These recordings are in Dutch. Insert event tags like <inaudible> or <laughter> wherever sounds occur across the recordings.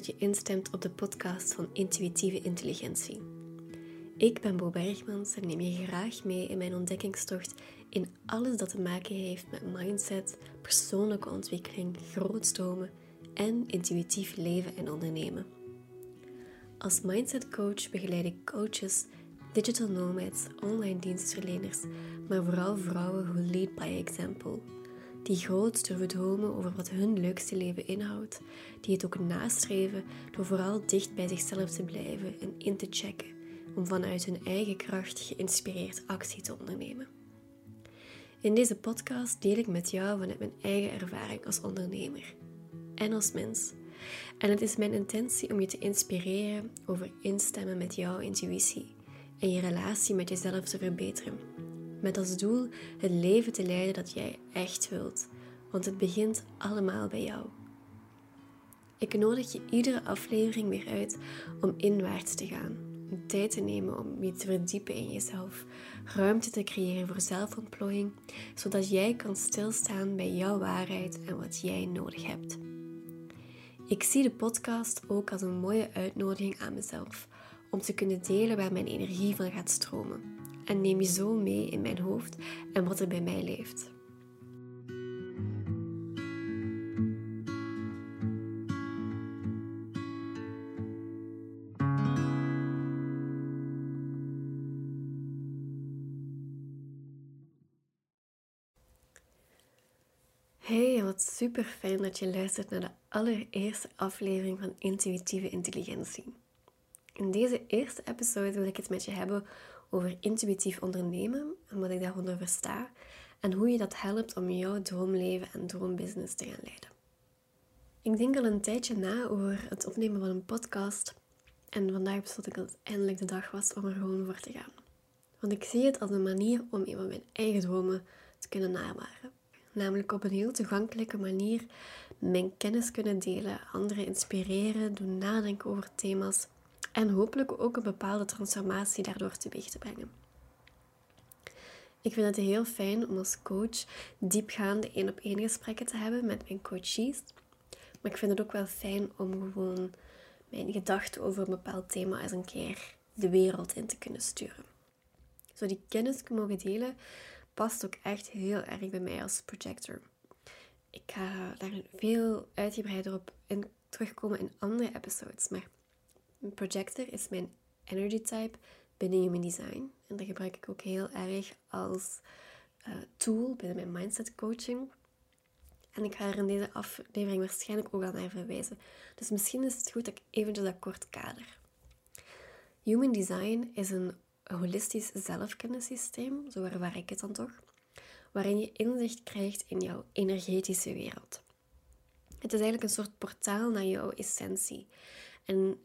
Dat je instemt op de podcast van Intuïtieve Intelligentie. Ik ben Bo Bergmans en neem je graag mee in mijn ontdekkingstocht in alles dat te maken heeft met mindset, persoonlijke ontwikkeling, grootstromen en intuïtief leven en ondernemen. Als mindset coach begeleid ik coaches, digital nomads, online dienstverleners, maar vooral vrouwen who lead by example die groot durven dromen over wat hun leukste leven inhoudt, die het ook nastreven door vooral dicht bij zichzelf te blijven en in te checken om vanuit hun eigen kracht geïnspireerd actie te ondernemen. In deze podcast deel ik met jou vanuit mijn eigen ervaring als ondernemer en als mens. En het is mijn intentie om je te inspireren over instemmen met jouw intuïtie en je relatie met jezelf te verbeteren met als doel het leven te leiden dat jij echt wilt, want het begint allemaal bij jou. Ik nodig je iedere aflevering weer uit om inwaarts te gaan, tijd te nemen om je te verdiepen in jezelf, ruimte te creëren voor zelfontplooiing, zodat jij kan stilstaan bij jouw waarheid en wat jij nodig hebt. Ik zie de podcast ook als een mooie uitnodiging aan mezelf om te kunnen delen waar mijn energie van gaat stromen en neem je zo mee in mijn hoofd en wat er bij mij leeft. Hey, wat super fijn dat je luistert naar de allereerste aflevering van Intuïtieve Intelligentie. In deze eerste episode wil ik het met je hebben over intuïtief ondernemen en wat ik daaronder versta en hoe je dat helpt om jouw droomleven en droombusiness te gaan leiden. Ik denk al een tijdje na over het opnemen van een podcast en vandaag besloot ik dat het eindelijk de dag was om er gewoon voor te gaan. Want ik zie het als een manier om een van mijn eigen dromen te kunnen navaren. Namelijk op een heel toegankelijke manier mijn kennis kunnen delen, anderen inspireren, doen nadenken over thema's en hopelijk ook een bepaalde transformatie daardoor teweeg te brengen. Ik vind het heel fijn om als coach diepgaande één op één gesprekken te hebben met mijn coaches. Maar ik vind het ook wel fijn om gewoon mijn gedachten over een bepaald thema eens een keer de wereld in te kunnen sturen. Zo die kennis mogen delen past ook echt heel erg bij mij als projector. Ik ga daar veel uitgebreider op in terugkomen in andere episodes, maar projector is mijn energy type binnen Human Design. En dat gebruik ik ook heel erg als uh, tool binnen mijn mindset coaching. En ik ga er in deze aflevering waarschijnlijk ook al naar verwijzen. Dus misschien is het goed dat ik eventjes dat kort kader. Human Design is een holistisch zelfkennissysteem, zo ervaar ik het dan toch, waarin je inzicht krijgt in jouw energetische wereld. Het is eigenlijk een soort portaal naar jouw essentie. En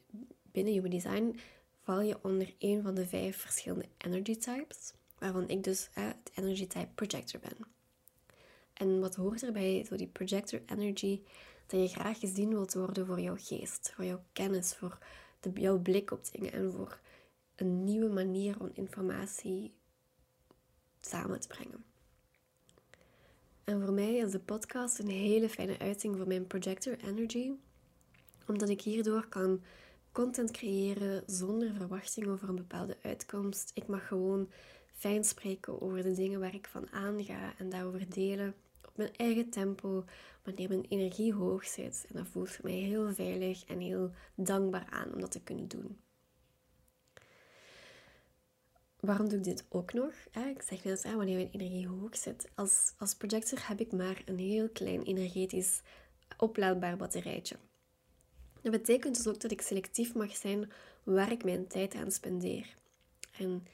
binnen Human Design val je onder een van de vijf verschillende energy types, waarvan ik dus het energy type projector ben. En wat hoort erbij, zo die projector energy, dat je graag gezien wilt worden voor jouw geest, voor jouw kennis, voor de, jouw blik op dingen en voor een nieuwe manier om informatie samen te brengen. En voor mij is de podcast een hele fijne uiting voor mijn projector energy, omdat ik hierdoor kan content creëren zonder verwachting over een bepaalde uitkomst. Ik mag gewoon fijn spreken over de dingen waar ik van aanga en daarover delen op mijn eigen tempo, wanneer mijn energie hoog zit. En dat voelt voor mij heel veilig en heel dankbaar aan om dat te kunnen doen. Waarom doe ik dit ook nog? Ik zeg net, wanneer mijn energie hoog zit. Als, als projector heb ik maar een heel klein energetisch oplaadbaar batterijtje. Dat betekent dus ook dat ik selectief mag zijn waar ik mijn tijd aan spendeer. En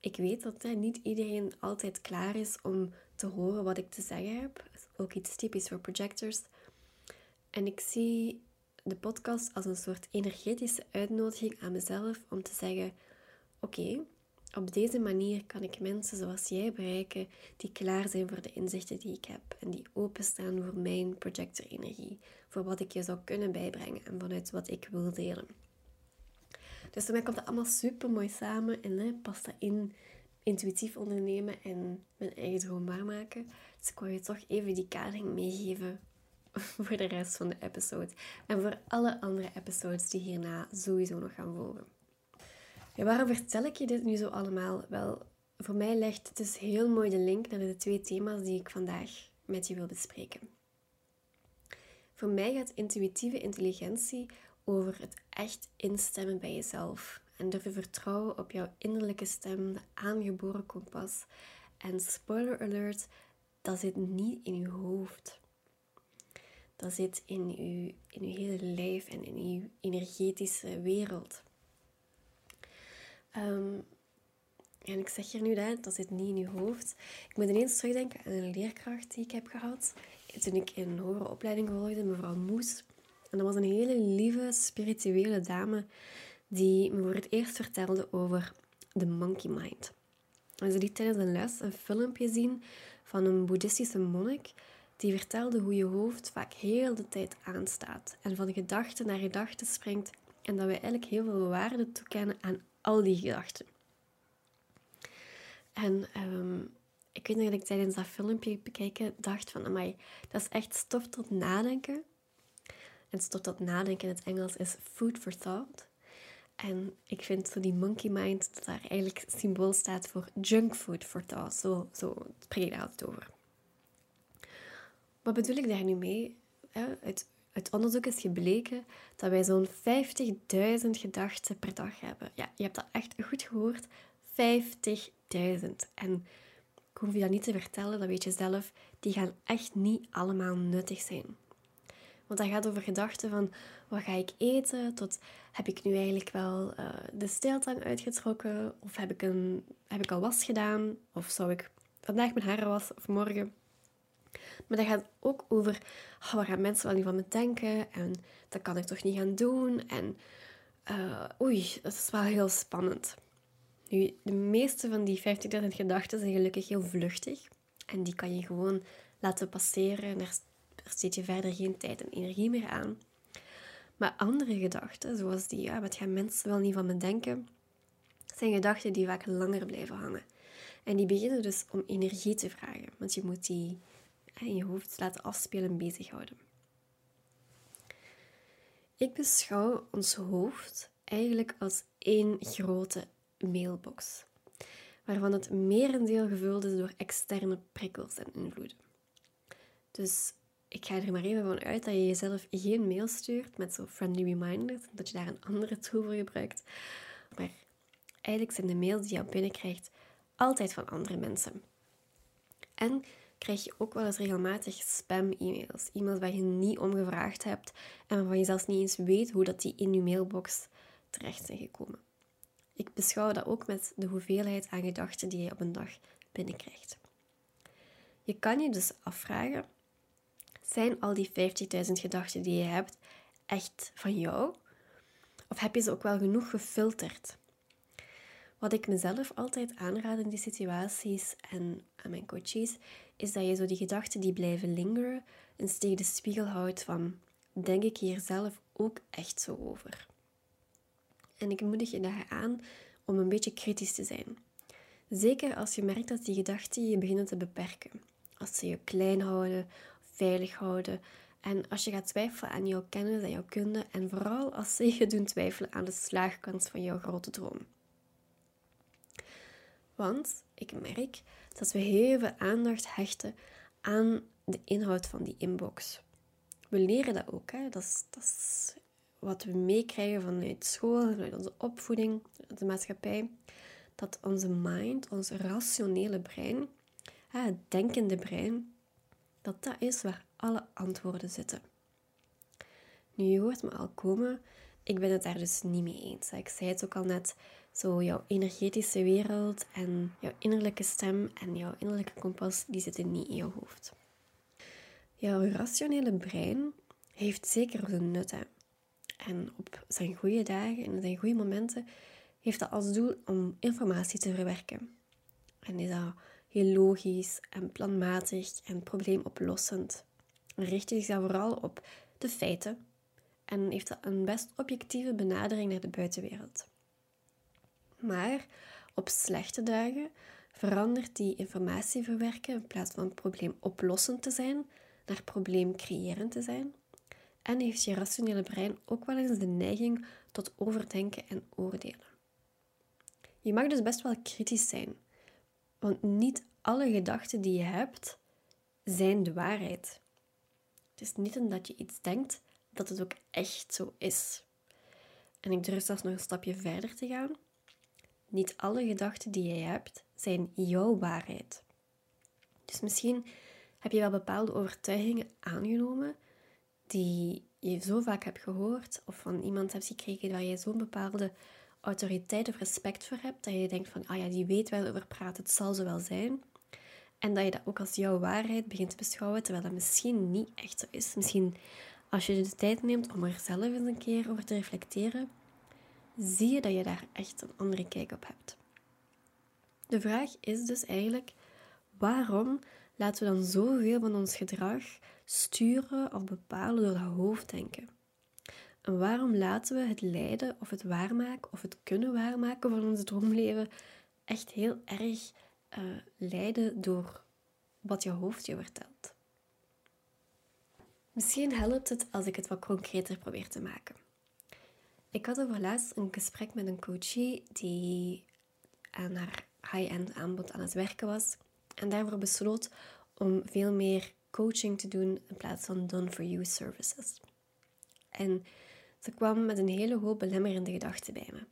ik weet dat niet iedereen altijd klaar is om te horen wat ik te zeggen heb. Dat is ook iets typisch voor projectors. En ik zie de podcast als een soort energetische uitnodiging aan mezelf om te zeggen: Oké, op deze manier kan ik mensen zoals jij bereiken die klaar zijn voor de inzichten die ik heb en die openstaan voor mijn projector-energie, voor wat ik je zou kunnen bijbrengen en vanuit wat ik wil delen. Dus voor komt dat allemaal super mooi samen en hè, past dat in intuïtief ondernemen en mijn eigen droom waarmaken. Dus ik wou je toch even die kadering meegeven <laughs> voor de rest van de episode. En voor alle andere episodes die hierna sowieso nog gaan volgen. Waarom vertel ik je dit nu zo allemaal? Wel, voor mij legt het dus heel mooi de link naar de twee thema's die ik vandaag met je wil bespreken. Voor mij gaat intuïtieve intelligentie over het echt instemmen bij jezelf en durven vertrouwen op jouw innerlijke stem, de aangeboren kompas. En spoiler alert, dat zit niet in je hoofd. Dat zit in je, in uw hele lijf en in je energetische wereld. Um, en ik zeg hier nu dat, dat zit niet in je hoofd. Ik moet ineens terugdenken aan een leerkracht die ik heb gehad. Toen ik een hogere opleiding volgde, mevrouw Moes. En dat was een hele lieve, spirituele dame die me voor het eerst vertelde over de monkey mind. En ze liet tijdens een les een filmpje zien van een boeddhistische monnik die vertelde hoe je hoofd vaak heel de tijd aanstaat en van gedachte naar gedachte springt en dat we eigenlijk heel veel waarde toekennen aan al die gedachten. En um, ik weet nog dat ik tijdens dat filmpje bekijken dacht van, amai, dat is echt stof tot nadenken. En stof tot nadenken in het Engels is food for thought. En ik vind zo die monkey mind, dat daar eigenlijk symbool staat voor junk food for thought. Zo, zo spreek ik daar altijd over. Wat bedoel ik daar nu mee? Uit, uit onderzoek is gebleken dat wij zo'n 50.000 gedachten per dag hebben. Ja, je hebt dat echt goed gehoord. 50.000. En ik hoef je dat niet te vertellen, dat weet je zelf. Die gaan echt niet allemaal nuttig zijn. Want dat gaat over gedachten van wat ga ik eten, tot heb ik nu eigenlijk wel uh, de steeltang uitgetrokken, of heb ik, een, heb ik al was gedaan, of zou ik vandaag mijn haren wassen of morgen. Maar dat gaat ook over oh, wat gaan mensen wel niet van me denken en dat kan ik toch niet gaan doen. En uh, oei, dat is wel heel spannend. Nu, de meeste van die 50.000 gedachten zijn gelukkig heel vluchtig. En die kan je gewoon laten passeren. Daar steed je verder geen tijd en energie meer aan. Maar andere gedachten, zoals die, ja, wat gaan mensen wel niet van me denken, zijn gedachten die vaak langer blijven hangen. En die beginnen dus om energie te vragen. Want je moet die in je hoofd laten afspelen en bezighouden. Ik beschouw ons hoofd eigenlijk als één grote mailbox, waarvan het merendeel gevuld is door externe prikkels en invloeden. Dus ik ga er maar even van uit dat je jezelf geen mail stuurt met zo friendly reminders, dat je daar een andere tool voor gebruikt. Maar eigenlijk zijn de mails die je binnenkrijgt altijd van andere mensen. En krijg je ook wel eens regelmatig spam-e-mails. E-mails waar je niet om gevraagd hebt en waarvan je zelfs niet eens weet hoe dat die in je mailbox terecht zijn gekomen. Ik beschouw dat ook met de hoeveelheid aan gedachten die je op een dag binnenkrijgt. Je kan je dus afvragen: zijn al die 50.000 gedachten die je hebt echt van jou? Of heb je ze ook wel genoeg gefilterd? Wat ik mezelf altijd aanraad in die situaties en aan mijn coaches, is dat je zo die gedachten die blijven lingeren eens tegen de spiegel houdt van, denk ik hier zelf ook echt zo over? En ik moedig je daar aan om een beetje kritisch te zijn. Zeker als je merkt dat die gedachten je beginnen te beperken. Als ze je klein houden, veilig houden. En als je gaat twijfelen aan jouw kennis en jouw kunde. En vooral als ze je doen twijfelen aan de slaagkans van jouw grote droom. Want ik merk dat we heel veel aandacht hechten aan de inhoud van die inbox. We leren dat ook. Hè? Dat, is, dat wat we meekrijgen vanuit school, vanuit onze opvoeding, de maatschappij, dat onze mind, ons rationele brein, het denkende brein, dat dat is waar alle antwoorden zitten. Nu, je hoort me al komen, ik ben het daar dus niet mee eens. Ik zei het ook al net, zo jouw energetische wereld en jouw innerlijke stem en jouw innerlijke kompas, die zitten niet in je hoofd. Jouw rationele brein heeft zeker een nut. Hè. En op zijn goede dagen en zijn goede momenten heeft dat als doel om informatie te verwerken. En is dat heel logisch en planmatig en probleemoplossend. En richt zich dan vooral op de feiten en heeft dat een best objectieve benadering naar de buitenwereld. Maar op slechte dagen verandert die informatie verwerken in plaats van probleemoplossend te zijn naar probleemcreërend te zijn. En heeft je rationele brein ook wel eens de neiging tot overdenken en oordelen. Je mag dus best wel kritisch zijn, want niet alle gedachten die je hebt zijn de waarheid. Het is niet omdat je iets denkt dat het ook echt zo is. En ik durf zelfs nog een stapje verder te gaan. Niet alle gedachten die jij hebt zijn jouw waarheid. Dus misschien heb je wel bepaalde overtuigingen aangenomen die je zo vaak hebt gehoord of van iemand hebt gekregen waar je zo'n bepaalde autoriteit of respect voor hebt, dat je denkt van, ah ja, die weet wel over praten, het zal zo wel zijn. En dat je dat ook als jouw waarheid begint te beschouwen, terwijl dat misschien niet echt zo is. Misschien als je de tijd neemt om er zelf eens een keer over te reflecteren, zie je dat je daar echt een andere kijk op hebt. De vraag is dus eigenlijk, waarom laten we dan zoveel van ons gedrag sturen of bepalen door dat hoofddenken? En waarom laten we het lijden of het waarmaken of het kunnen waarmaken van ons droomleven echt heel erg uh, leiden door wat je hoofd je vertelt? Misschien helpt het als ik het wat concreter probeer te maken. Ik had over laatst een gesprek met een coachie die aan haar high-end aanbod aan het werken was en daarvoor besloot om veel meer coaching te doen in plaats van done-for-you services. En ze kwam met een hele hoop belemmerende gedachten bij me.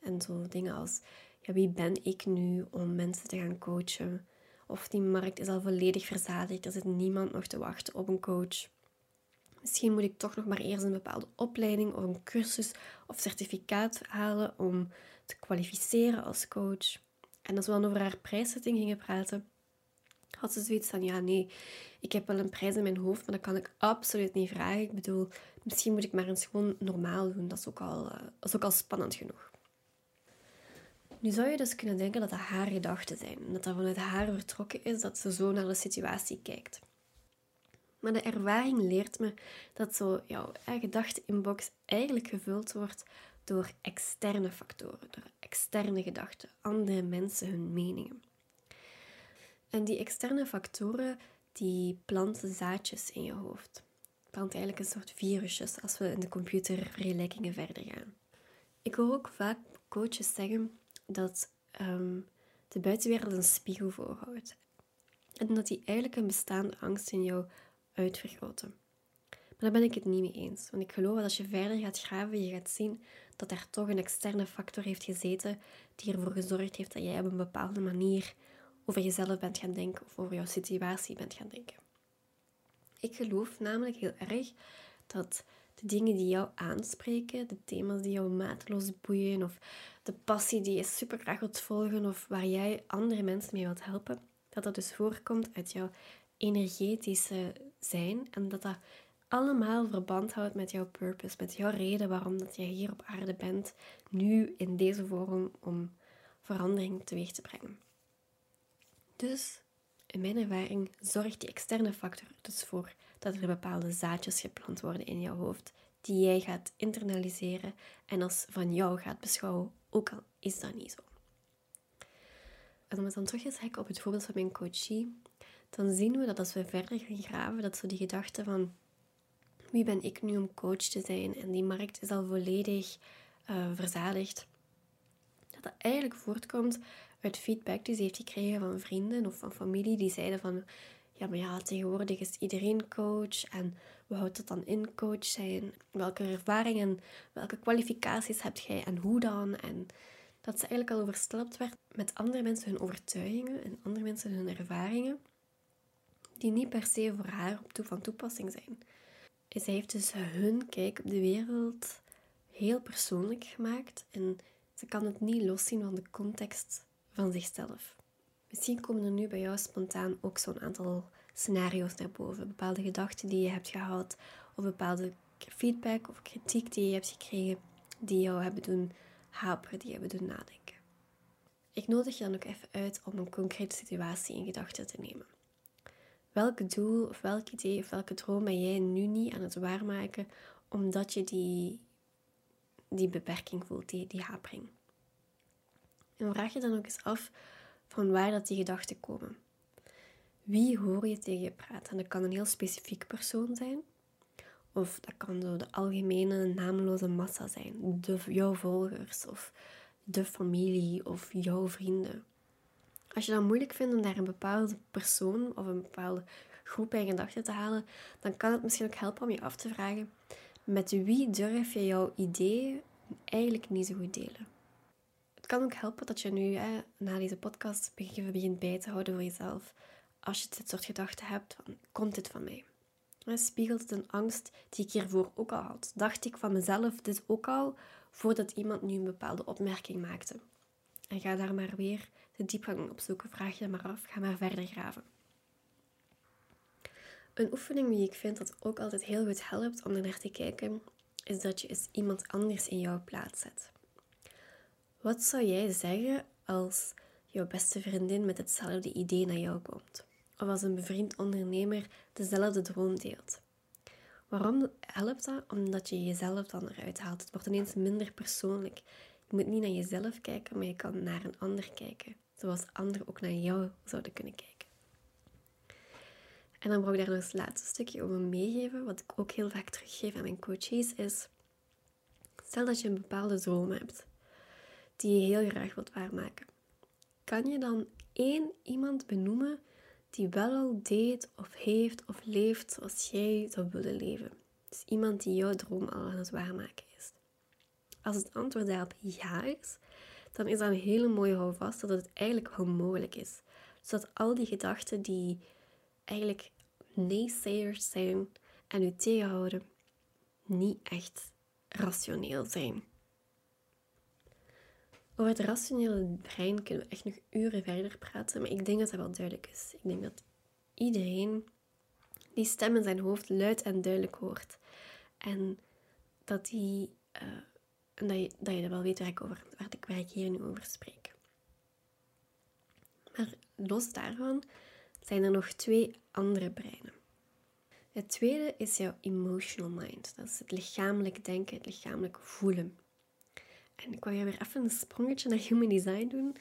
En zo dingen als, ja, wie ben ik nu om mensen te gaan coachen? Of die markt is al volledig verzadigd, er zit niemand nog te wachten op een coach. Misschien moet ik toch nog maar eerst een bepaalde opleiding of een cursus of certificaat halen om te kwalificeren als coach. En als we dan over haar prijszetting gingen praten, had ze zoiets van, ja nee, ik heb wel een prijs in mijn hoofd, maar dat kan ik absoluut niet vragen. Ik bedoel, misschien moet ik maar eens gewoon normaal doen. Dat is ook al, ook al spannend genoeg. Nu zou je dus kunnen denken dat dat haar gedachten zijn. Dat dat vanuit haar vertrokken is dat ze zo naar de situatie kijkt. Maar de ervaring leert me dat zo jouw gedachte-inbox eigenlijk gevuld wordt door externe factoren, door externe gedachten, andere mensen, hun meningen. En die externe factoren, die planten zaadjes in je hoofd. Plant eigenlijk een soort virusjes als we in de computervergelijkingen verder gaan. Ik hoor ook vaak coaches zeggen dat um, de buitenwereld een spiegel voorhoudt. En dat die eigenlijk een bestaande angst in jou uitvergroten. Maar daar ben ik het niet mee eens. Want ik geloof dat als je verder gaat graven, je gaat zien dat daar toch een externe factor heeft gezeten die ervoor gezorgd heeft dat jij op een bepaalde manier over jezelf bent gaan denken of over jouw situatie bent gaan denken. Ik geloof namelijk heel erg dat de dingen die jou aanspreken, de thema's die jou mateloos boeien of de passie die je super graag wilt volgen of waar jij andere mensen mee wilt helpen, dat dat dus voorkomt uit jouw energetische zijn en dat dat allemaal verband houdt met jouw purpose, met jouw reden waarom dat je hier op aarde bent, nu in deze vorm om verandering teweeg te brengen. Dus, in mijn ervaring, zorgt die externe factor dus voor dat er bepaalde zaadjes geplant worden in jouw hoofd, die jij gaat internaliseren en als van jou gaat beschouwen, ook al is dat niet zo. En om het dan terug te trekken op het voorbeeld van mijn coachie, dan zien we dat als we verder gaan graven, dat zo die gedachte van wie ben ik nu om coach te zijn en die markt is al volledig uh, verzadigd, dat dat eigenlijk voortkomt uit feedback die ze heeft gekregen van vrienden of van familie die zeiden van ja, maar ja, tegenwoordig is iedereen coach en we houdt het dan in coach zijn? Welke ervaringen, welke kwalificaties heb jij en hoe dan? En dat ze eigenlijk al overstelpt werd met andere mensen hun overtuigingen en andere mensen hun ervaringen die niet per se voor haar van toepassing zijn. Zij heeft dus hun kijk op de wereld heel persoonlijk gemaakt en ze kan het niet loszien van de context van zichzelf. Misschien komen er nu bij jou spontaan ook zo'n aantal scenario's naar boven. Bepaalde gedachten die je hebt gehad, of bepaalde feedback of kritiek die je hebt gekregen, die jou hebben doen haperen, die hebben doen nadenken. Ik nodig je dan ook even uit om een concrete situatie in gedachten te nemen. Welk doel of welk idee of welke droom ben jij nu niet aan het waarmaken omdat je die, die beperking voelt, die, die hapering? En vraag je dan ook eens af van waar dat die gedachten komen. Wie hoor je tegen je praten? Dat kan een heel specifiek persoon zijn. Of dat kan zo de algemene naamloze massa zijn. De, jouw volgers of de familie of jouw vrienden. Als je dat moeilijk vindt om daar een bepaalde persoon of een bepaalde groep bij gedachten te halen, dan kan het misschien ook helpen om je af te vragen: met wie durf je jouw ideeën eigenlijk niet zo goed delen? Het kan ook helpen dat je nu hè, na deze podcast begint bij te houden voor jezelf. Als je dit soort gedachten hebt, komt dit van mij? Spiegelt het een angst die ik hiervoor ook al had? Dacht ik van mezelf dit ook al voordat iemand nu een bepaalde opmerking maakte? En ga daar maar weer de diepgang op zoeken. Vraag je maar af. Ga maar verder graven. Een oefening die ik vind dat ook altijd heel goed helpt om er naar te kijken, is dat je eens iemand anders in jouw plaats zet. Wat zou jij zeggen als jouw beste vriendin met hetzelfde idee naar jou komt? Of als een bevriend ondernemer dezelfde droom deelt? Waarom helpt dat? Omdat je jezelf dan eruit haalt. Het wordt ineens minder persoonlijk. Je moet niet naar jezelf kijken, maar je kan naar een ander kijken. Zoals anderen ook naar jou zouden kunnen kijken. En dan wou ik daar nog het laatste stukje over meegeven, wat ik ook heel vaak teruggeef aan mijn coaches, is... Stel dat je een bepaalde droom hebt, die je heel graag wilt waarmaken. Kan je dan één iemand benoemen die wel al deed of heeft of leeft zoals jij zou willen leven? Dus iemand die jouw droom al aan het waarmaken is. Als het antwoord daarop ja is, dan is dat een hele mooie houvast dat het eigenlijk wel mogelijk is. Zodat al die gedachten die eigenlijk naysayers zijn en u tegenhouden, niet echt rationeel zijn. Over het rationele brein kunnen we echt nog uren verder praten, maar ik denk dat dat wel duidelijk is. Ik denk dat iedereen die stem in zijn hoofd luid en duidelijk hoort. En dat, die, uh, en dat, je, dat je wel weet waar ik, over, waar, ik, hier nu over spreek. Maar los daarvan zijn er nog twee andere breinen. Het tweede is jouw emotional mind. Dat is het lichamelijk denken, het lichamelijk voelen. En ik wil je weer even een sprongetje naar human design doen.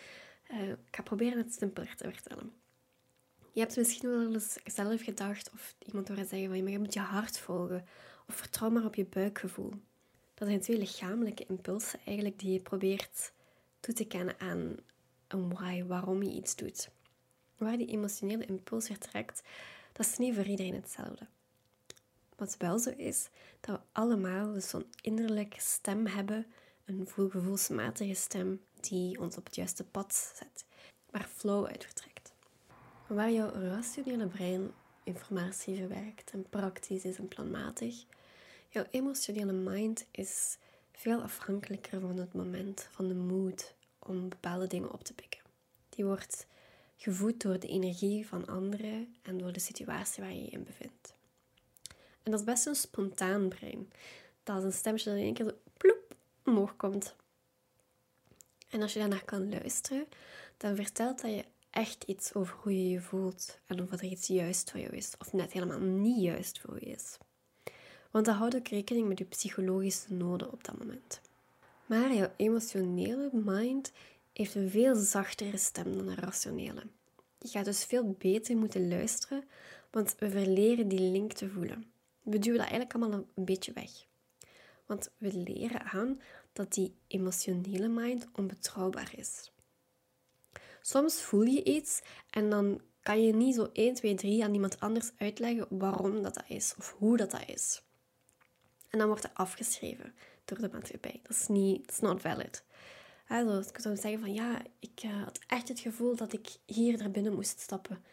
Uh, ik ga proberen het simpeler te vertellen. Je hebt misschien wel eens zelf gedacht of iemand horen zeggen van je moet je hart volgen of vertrouw maar op je buikgevoel. Dat zijn twee lichamelijke impulsen eigenlijk die je probeert toe te kennen aan een why, waarom je iets doet. Waar die emotionele impuls vertrekt, dat is niet voor iedereen hetzelfde. Wat wel zo is, dat we allemaal zo'n innerlijke stem hebben, een gevoelsmatige stem die ons op het juiste pad zet, waar flow uit vertrekt. Waar jouw rationele brein informatie verwerkt en praktisch is en planmatig, jouw emotionele mind is veel afhankelijker van het moment, van de mood om bepaalde dingen op te pikken. Die wordt gevoed door de energie van anderen en door de situatie waar je je in bevindt. En dat is best een spontaan brein. Dat is een stemmetje dat in één keer zo ploep omhoog komt. En als je daarnaar kan luisteren, dan vertelt dat je echt iets over hoe je je voelt en of er iets juist voor jou is, of net helemaal niet juist voor je is. Want dat houdt ook rekening met je psychologische noden op dat moment. Maar jouw emotionele mind heeft een veel zachtere stem dan een rationele. Je gaat dus veel beter moeten luisteren, want we verleren die link te voelen. We duwen dat eigenlijk allemaal een beetje weg. Want we leren aan dat die emotionele mind onbetrouwbaar is. Soms voel je iets en dan kan je niet zo 1, 2, 3 aan iemand anders uitleggen waarom dat, dat is of hoe dat, dat is. En dan wordt dat afgeschreven door de maatschappij. Dat is niet, is not valid. Also, ik zou zeggen van ja, ik uh, had echt het gevoel dat ik hier naar binnen moest stappen.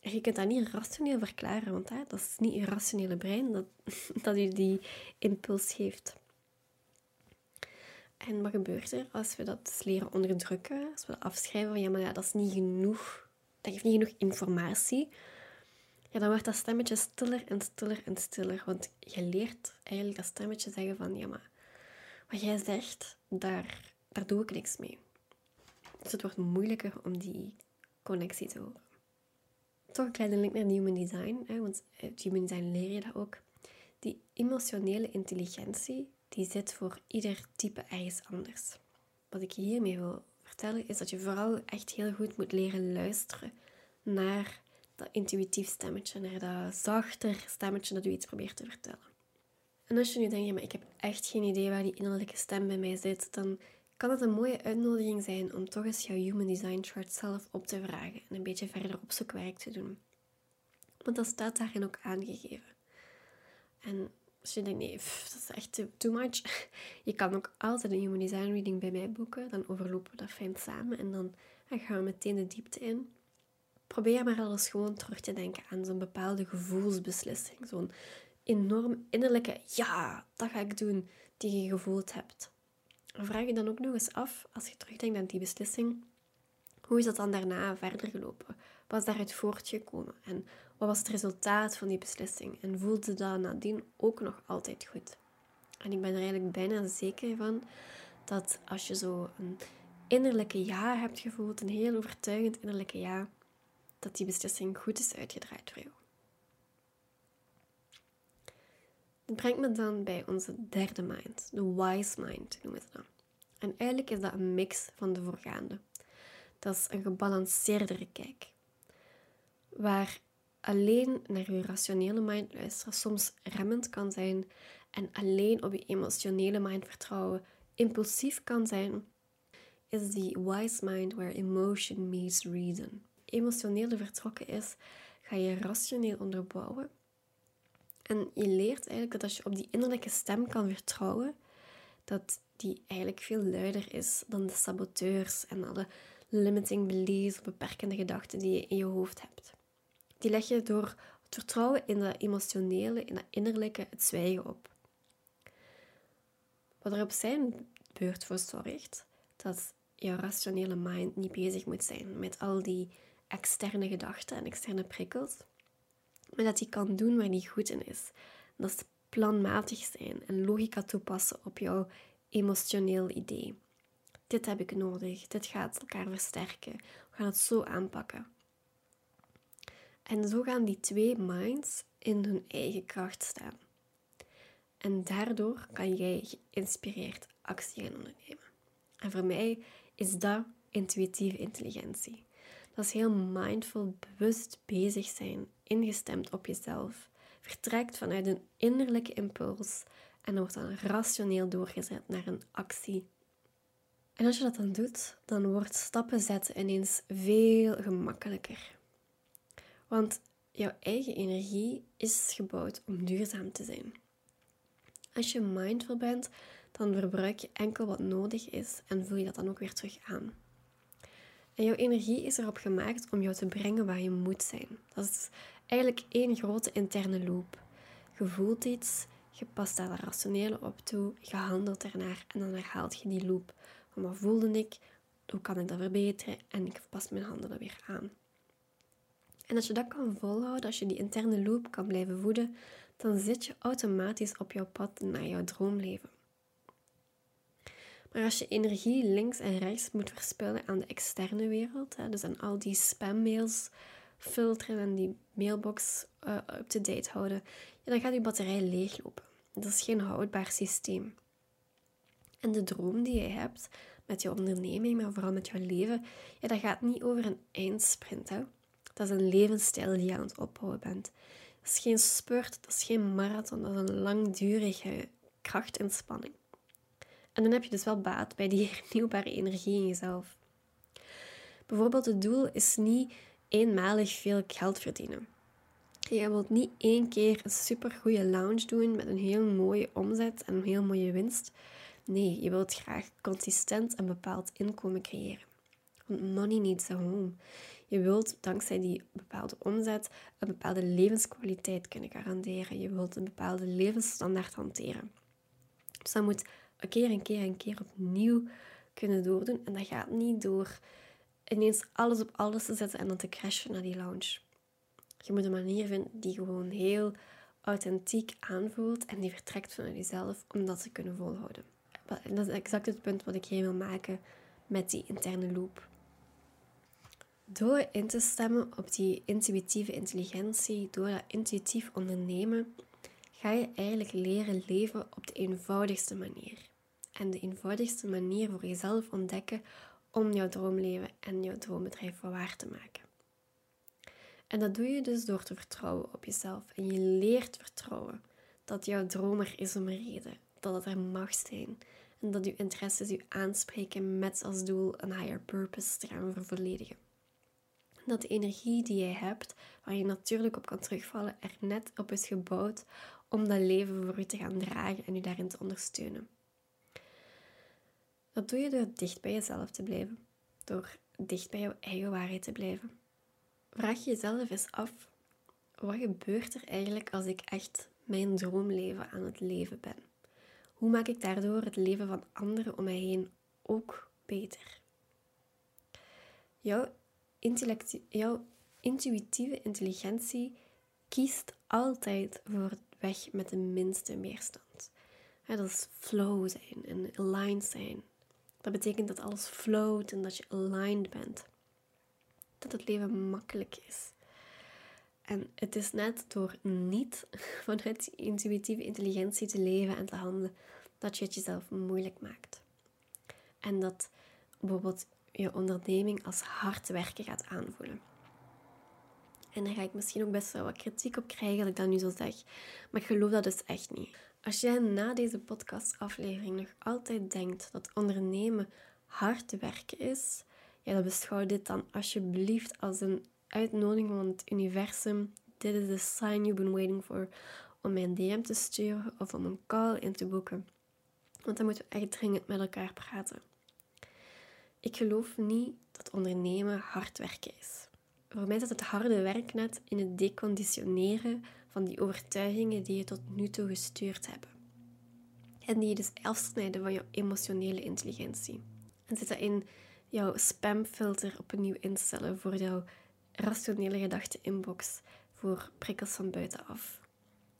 En je kunt dat niet rationeel verklaren, want dat is niet je rationele brein dat, <laughs> dat je die impuls geeft. En wat gebeurt er als we dat leren onderdrukken? Als we dat afschrijven van ja, maar ja, dat is niet genoeg. Dat geeft niet genoeg informatie. Ja, dan wordt dat stemmetje stiller en stiller en stiller. Want je leert eigenlijk dat stemmetje zeggen van ja, maar wat jij zegt, daar daar doe ik niks mee. Dus het wordt moeilijker om die connectie te horen. Toch een kleine link naar Human Design, hè, want uit Human Design leer je dat ook. Die emotionele intelligentie, die zit voor ieder type ergens anders. Wat ik hiermee wil vertellen, is dat je vooral echt heel goed moet leren luisteren naar dat intuïtief stemmetje, naar dat zachter stemmetje dat u iets probeert te vertellen. En als je nu denkt, maar ik heb echt geen idee waar die innerlijke stem bij mij zit, dan kan het een mooie uitnodiging zijn om toch eens jouw Human Design Chart zelf op te vragen en een beetje verder opzoekwerk te doen. Want dat staat daarin ook aangegeven. En als je denkt, nee, dat is echt too much. <laughs> Je kan ook altijd een Human Design Reading bij mij boeken. Dan overlopen we dat fijn samen en dan gaan we meteen de diepte in. Probeer maar alles gewoon terug te denken aan zo'n bepaalde gevoelsbeslissing. Zo'n enorm innerlijke ja, dat ga ik doen, die je gevoeld hebt. Vraag je dan ook nog eens af, als je terugdenkt aan die beslissing, hoe is dat dan daarna verder gelopen? Wat is daaruit voortgekomen? En wat was het resultaat van die beslissing? En voelde dat nadien ook nog altijd goed? En ik ben er eigenlijk bijna zeker van dat als je zo een innerlijke ja hebt gevoeld, een heel overtuigend innerlijke ja, dat die beslissing goed is uitgedraaid voor jou. Dat brengt me dan bij onze derde mind, de wise mind noemen we dat. En eigenlijk is dat een mix van de voorgaande. Dat is een gebalanceerdere kijk, waar alleen naar je rationele mind luisteren soms remmend kan zijn en alleen op je emotionele mind vertrouwen impulsief kan zijn, is die wise mind where emotion meets reason. Emotionele vertrokken is, ga je rationeel onderbouwen. En je leert eigenlijk dat als je op die innerlijke stem kan vertrouwen, dat die eigenlijk veel luider is dan de saboteurs en alle limiting beliefs beperkende gedachten die je in je hoofd hebt. Die leg je door het vertrouwen in dat emotionele, in dat innerlijke, het zwijgen op. Wat er op zijn beurt voor zorgt dat jouw rationele mind niet bezig moet zijn met al die externe gedachten en externe prikkels, maar dat hij kan doen waar hij goed in is. Dat is planmatig zijn en logica toepassen op jouw emotioneel idee. Dit heb ik nodig, dit gaat elkaar versterken, we gaan het zo aanpakken. En zo gaan die twee minds in hun eigen kracht staan. En daardoor kan jij geïnspireerd actie gaan ondernemen. En voor mij is dat intuïtieve intelligentie. Dat is heel mindful, bewust bezig zijn, ingestemd op jezelf. Vertrekt vanuit een innerlijke impuls en wordt dan rationeel doorgezet naar een actie. En als je dat dan doet, dan wordt stappen zetten ineens veel gemakkelijker. Want jouw eigen energie is gebouwd om duurzaam te zijn. Als je mindful bent, dan verbruik je enkel wat nodig is en voel je dat dan ook weer terug aan. En jouw energie is erop gemaakt om jou te brengen waar je moet zijn. Dat is eigenlijk één grote interne loop. Je voelt iets, je past daar rationele op toe, je handelt ernaar en dan herhaalt je die loop. Van wat voelde ik, hoe kan ik dat verbeteren en ik pas mijn handen weer aan. En als je dat kan volhouden, als je die interne loop kan blijven voeden, dan zit je automatisch op jouw pad naar jouw droomleven. Maar als je energie links en rechts moet verspillen aan de externe wereld, hè, dus aan al die spammails filteren en die mailbox uh, up-to-date houden, ja, dan gaat je batterij leeglopen. Dat is geen houdbaar systeem. En de droom die je hebt met je onderneming, maar vooral met jouw leven, ja, dat gaat niet over een eindsprint. Hè. Dat is een levensstijl die je aan het opbouwen bent. Dat is geen spurt, dat is geen marathon, dat is een langdurige krachtinspanning. En dan heb je dus wel baat bij die <laughs> hernieuwbare energie in jezelf. Bijvoorbeeld, het doel is niet eenmalig veel geld verdienen. Je wilt niet één keer een supergoeie lounge doen met een heel mooie omzet en een heel mooie winst. Nee, je wilt graag consistent een bepaald inkomen creëren. Want money needs a home. Je wilt dankzij die bepaalde omzet een bepaalde levenskwaliteit kunnen garanderen. Je wilt een bepaalde levensstandaard hanteren. Dus dat moet een keer en keer en keer opnieuw kunnen doordoen. En dat gaat niet door ineens alles op alles te zetten en dan te crashen naar die lounge. Je moet een manier vinden die gewoon heel authentiek aanvoelt en die vertrekt vanuit jezelf om dat te kunnen volhouden. dat is exact het punt wat ik hier wil maken met die interne loop. Door in te stemmen op die intuïtieve intelligentie, door dat intuïtief ondernemen, ga je eigenlijk leren leven op de eenvoudigste manier. En de eenvoudigste manier voor jezelf ontdekken om jouw droomleven en jouw droombedrijf waar te maken. En dat doe je dus door te vertrouwen op jezelf. En je leert vertrouwen dat jouw droom er is om een reden. Dat het er mag zijn. En dat je interesses je aanspreken met als doel een higher purpose te gaan vervolledigen. Dat de energie die jij hebt, waar je natuurlijk op kan terugvallen, er net op is gebouwd om dat leven voor je te gaan dragen en je daarin te ondersteunen. Dat doe je door dicht bij jezelf te blijven, door dicht bij jouw eigen waarheid te blijven. Vraag jezelf eens af: wat gebeurt er eigenlijk als ik echt mijn droomleven aan het leven ben? Hoe maak ik daardoor het leven van anderen om mij heen ook beter? Jouw, jouw intuïtieve intelligentie kiest altijd voor het weg met de minste weerstand. dat is flow zijn en aligned zijn. Dat betekent dat alles flowt en dat je aligned bent. Dat het leven makkelijk is. En het is net door niet <laughs> vanuit die intuïtieve intelligentie te leven en te handelen dat je het jezelf moeilijk maakt. En dat bijvoorbeeld je onderneming als hard werken gaat aanvoelen. En daar ga ik misschien ook best wel wat kritiek op krijgen dat ik dat nu zo zeg. Maar ik geloof dat dus echt niet. Als jij na deze podcastaflevering nog altijd denkt dat ondernemen hard werken is, ja, dan beschouw dit dan alsjeblieft als een uitnodiging van het universum. Dit is de sign you've been waiting for om mij een DM te sturen of om een call in te boeken. Want dan moeten we echt dringend met elkaar praten. Ik geloof niet dat ondernemen hard werken is. Voor mij zit het harde werk net in het deconditioneren van die overtuigingen die je tot nu toe gestuurd hebben. En die je dus afsnijden van jouw emotionele intelligentie. En zit dat in jouw spamfilter opnieuw instellen voor jouw rationele gedachte-inbox voor prikkels van buitenaf.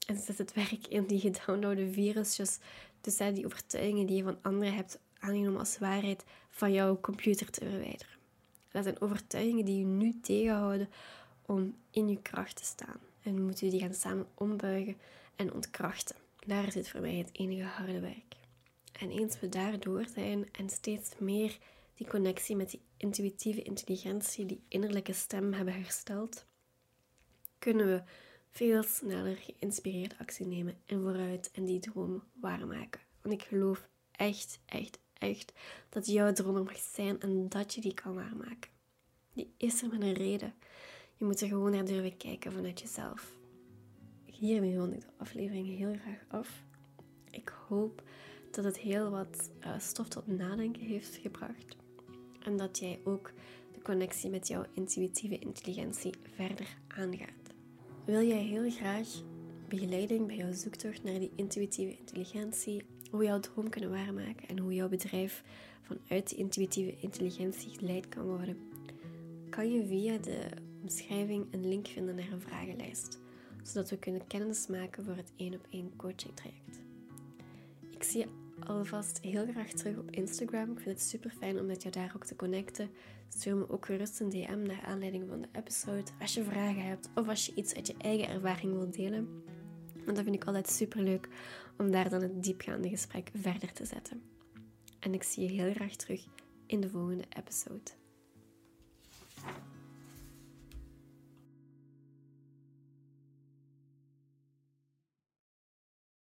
En zit het werk in die gedownloade virusjes, dus die overtuigingen die je van anderen hebt aangenomen als waarheid, van jouw computer te verwijderen. Dat zijn overtuigingen die je nu tegenhouden om in je kracht te staan. En moeten we die gaan samen ombuigen en ontkrachten. Daar zit voor mij het enige harde werk. En eens we daardoor zijn en steeds meer die connectie met die intuïtieve intelligentie, die innerlijke stem hebben hersteld, kunnen we veel sneller geïnspireerde actie nemen en vooruit en die droom waarmaken. Want ik geloof echt, echt, echt dat jouw droom mag zijn en dat je die kan waarmaken. Die is er met een reden. Je moet er gewoon naar durven kijken vanuit jezelf. Hiermee rond ik de aflevering heel graag af. Ik hoop dat het heel wat uh, stof tot nadenken heeft gebracht. En dat jij ook de connectie met jouw intuïtieve intelligentie verder aangaat. Wil jij heel graag begeleiding bij jouw zoektocht naar die intuïtieve intelligentie, hoe jouw droom kunnen waarmaken en hoe jouw bedrijf vanuit die intuïtieve intelligentie geleid kan worden, kan je via de omschrijving een link vinden naar een vragenlijst, zodat we kunnen kennis maken voor het één op één coaching traject. Ik zie je alvast heel graag terug op Instagram. Ik vind het super fijn om met jou daar ook te connecten. Stuur me ook gerust een DM naar aanleiding van de episode als je vragen hebt of als je iets uit je eigen ervaring wilt delen. Want dat vind ik altijd super leuk om daar dan het diepgaande gesprek verder te zetten. En ik zie je heel graag terug in de volgende episode.